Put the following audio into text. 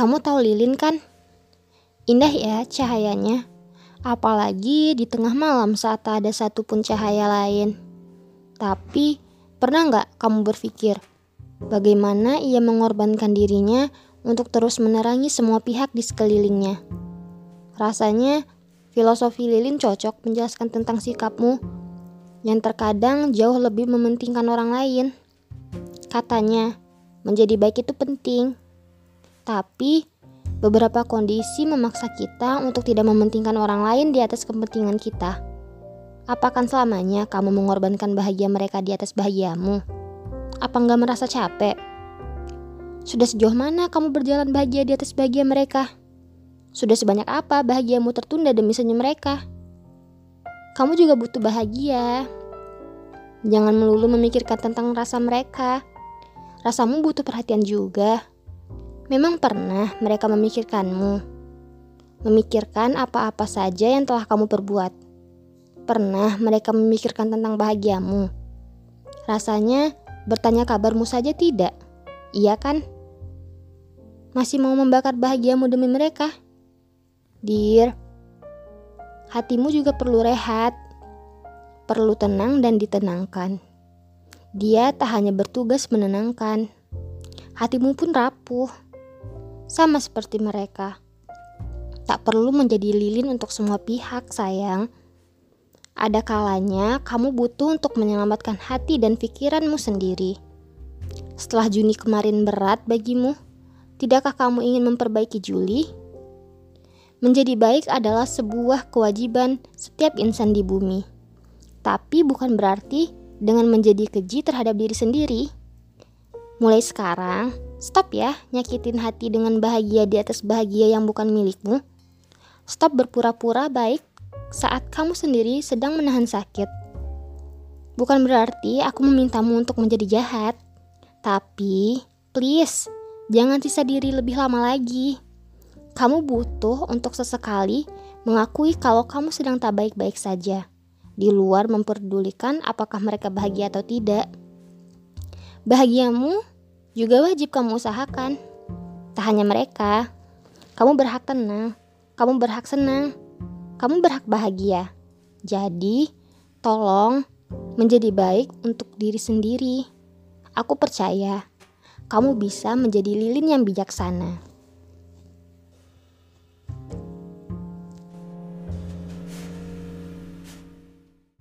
Kamu tahu lilin kan? Indah ya cahayanya. Apalagi di tengah malam saat tak ada satupun cahaya lain. Tapi, pernah nggak kamu berpikir bagaimana ia mengorbankan dirinya untuk terus menerangi semua pihak di sekelilingnya? Rasanya, filosofi lilin cocok menjelaskan tentang sikapmu yang terkadang jauh lebih mementingkan orang lain. Katanya, menjadi baik itu penting, tapi beberapa kondisi memaksa kita untuk tidak mementingkan orang lain di atas kepentingan kita. Apakah selamanya kamu mengorbankan bahagia mereka di atas bahagiamu? Apa nggak merasa capek? Sudah sejauh mana kamu berjalan bahagia di atas bahagia mereka? Sudah sebanyak apa bahagiamu tertunda demi senyum mereka? Kamu juga butuh bahagia. Jangan melulu memikirkan tentang rasa mereka. Rasamu butuh perhatian juga. Memang pernah mereka memikirkanmu, memikirkan apa-apa saja yang telah kamu perbuat. Pernah mereka memikirkan tentang bahagiamu. Rasanya bertanya kabarmu saja tidak, iya kan? Masih mau membakar bahagiamu demi mereka? Dear, hatimu juga perlu rehat, perlu tenang dan ditenangkan. Dia tak hanya bertugas menenangkan, hatimu pun rapuh sama seperti mereka. Tak perlu menjadi lilin untuk semua pihak, sayang. Ada kalanya kamu butuh untuk menyelamatkan hati dan pikiranmu sendiri. Setelah Juni kemarin berat bagimu, tidakkah kamu ingin memperbaiki Juli? Menjadi baik adalah sebuah kewajiban setiap insan di bumi. Tapi bukan berarti dengan menjadi keji terhadap diri sendiri. Mulai sekarang, Stop ya nyakitin hati dengan bahagia di atas bahagia yang bukan milikmu. Stop berpura-pura baik saat kamu sendiri sedang menahan sakit. Bukan berarti aku memintamu untuk menjadi jahat. Tapi, please, jangan sisa diri lebih lama lagi. Kamu butuh untuk sesekali mengakui kalau kamu sedang tak baik-baik saja. Di luar memperdulikan apakah mereka bahagia atau tidak. Bahagiamu juga wajib kamu usahakan. Tak hanya mereka, kamu berhak tenang, kamu berhak senang, kamu berhak bahagia. Jadi, tolong menjadi baik untuk diri sendiri. Aku percaya kamu bisa menjadi lilin yang bijaksana.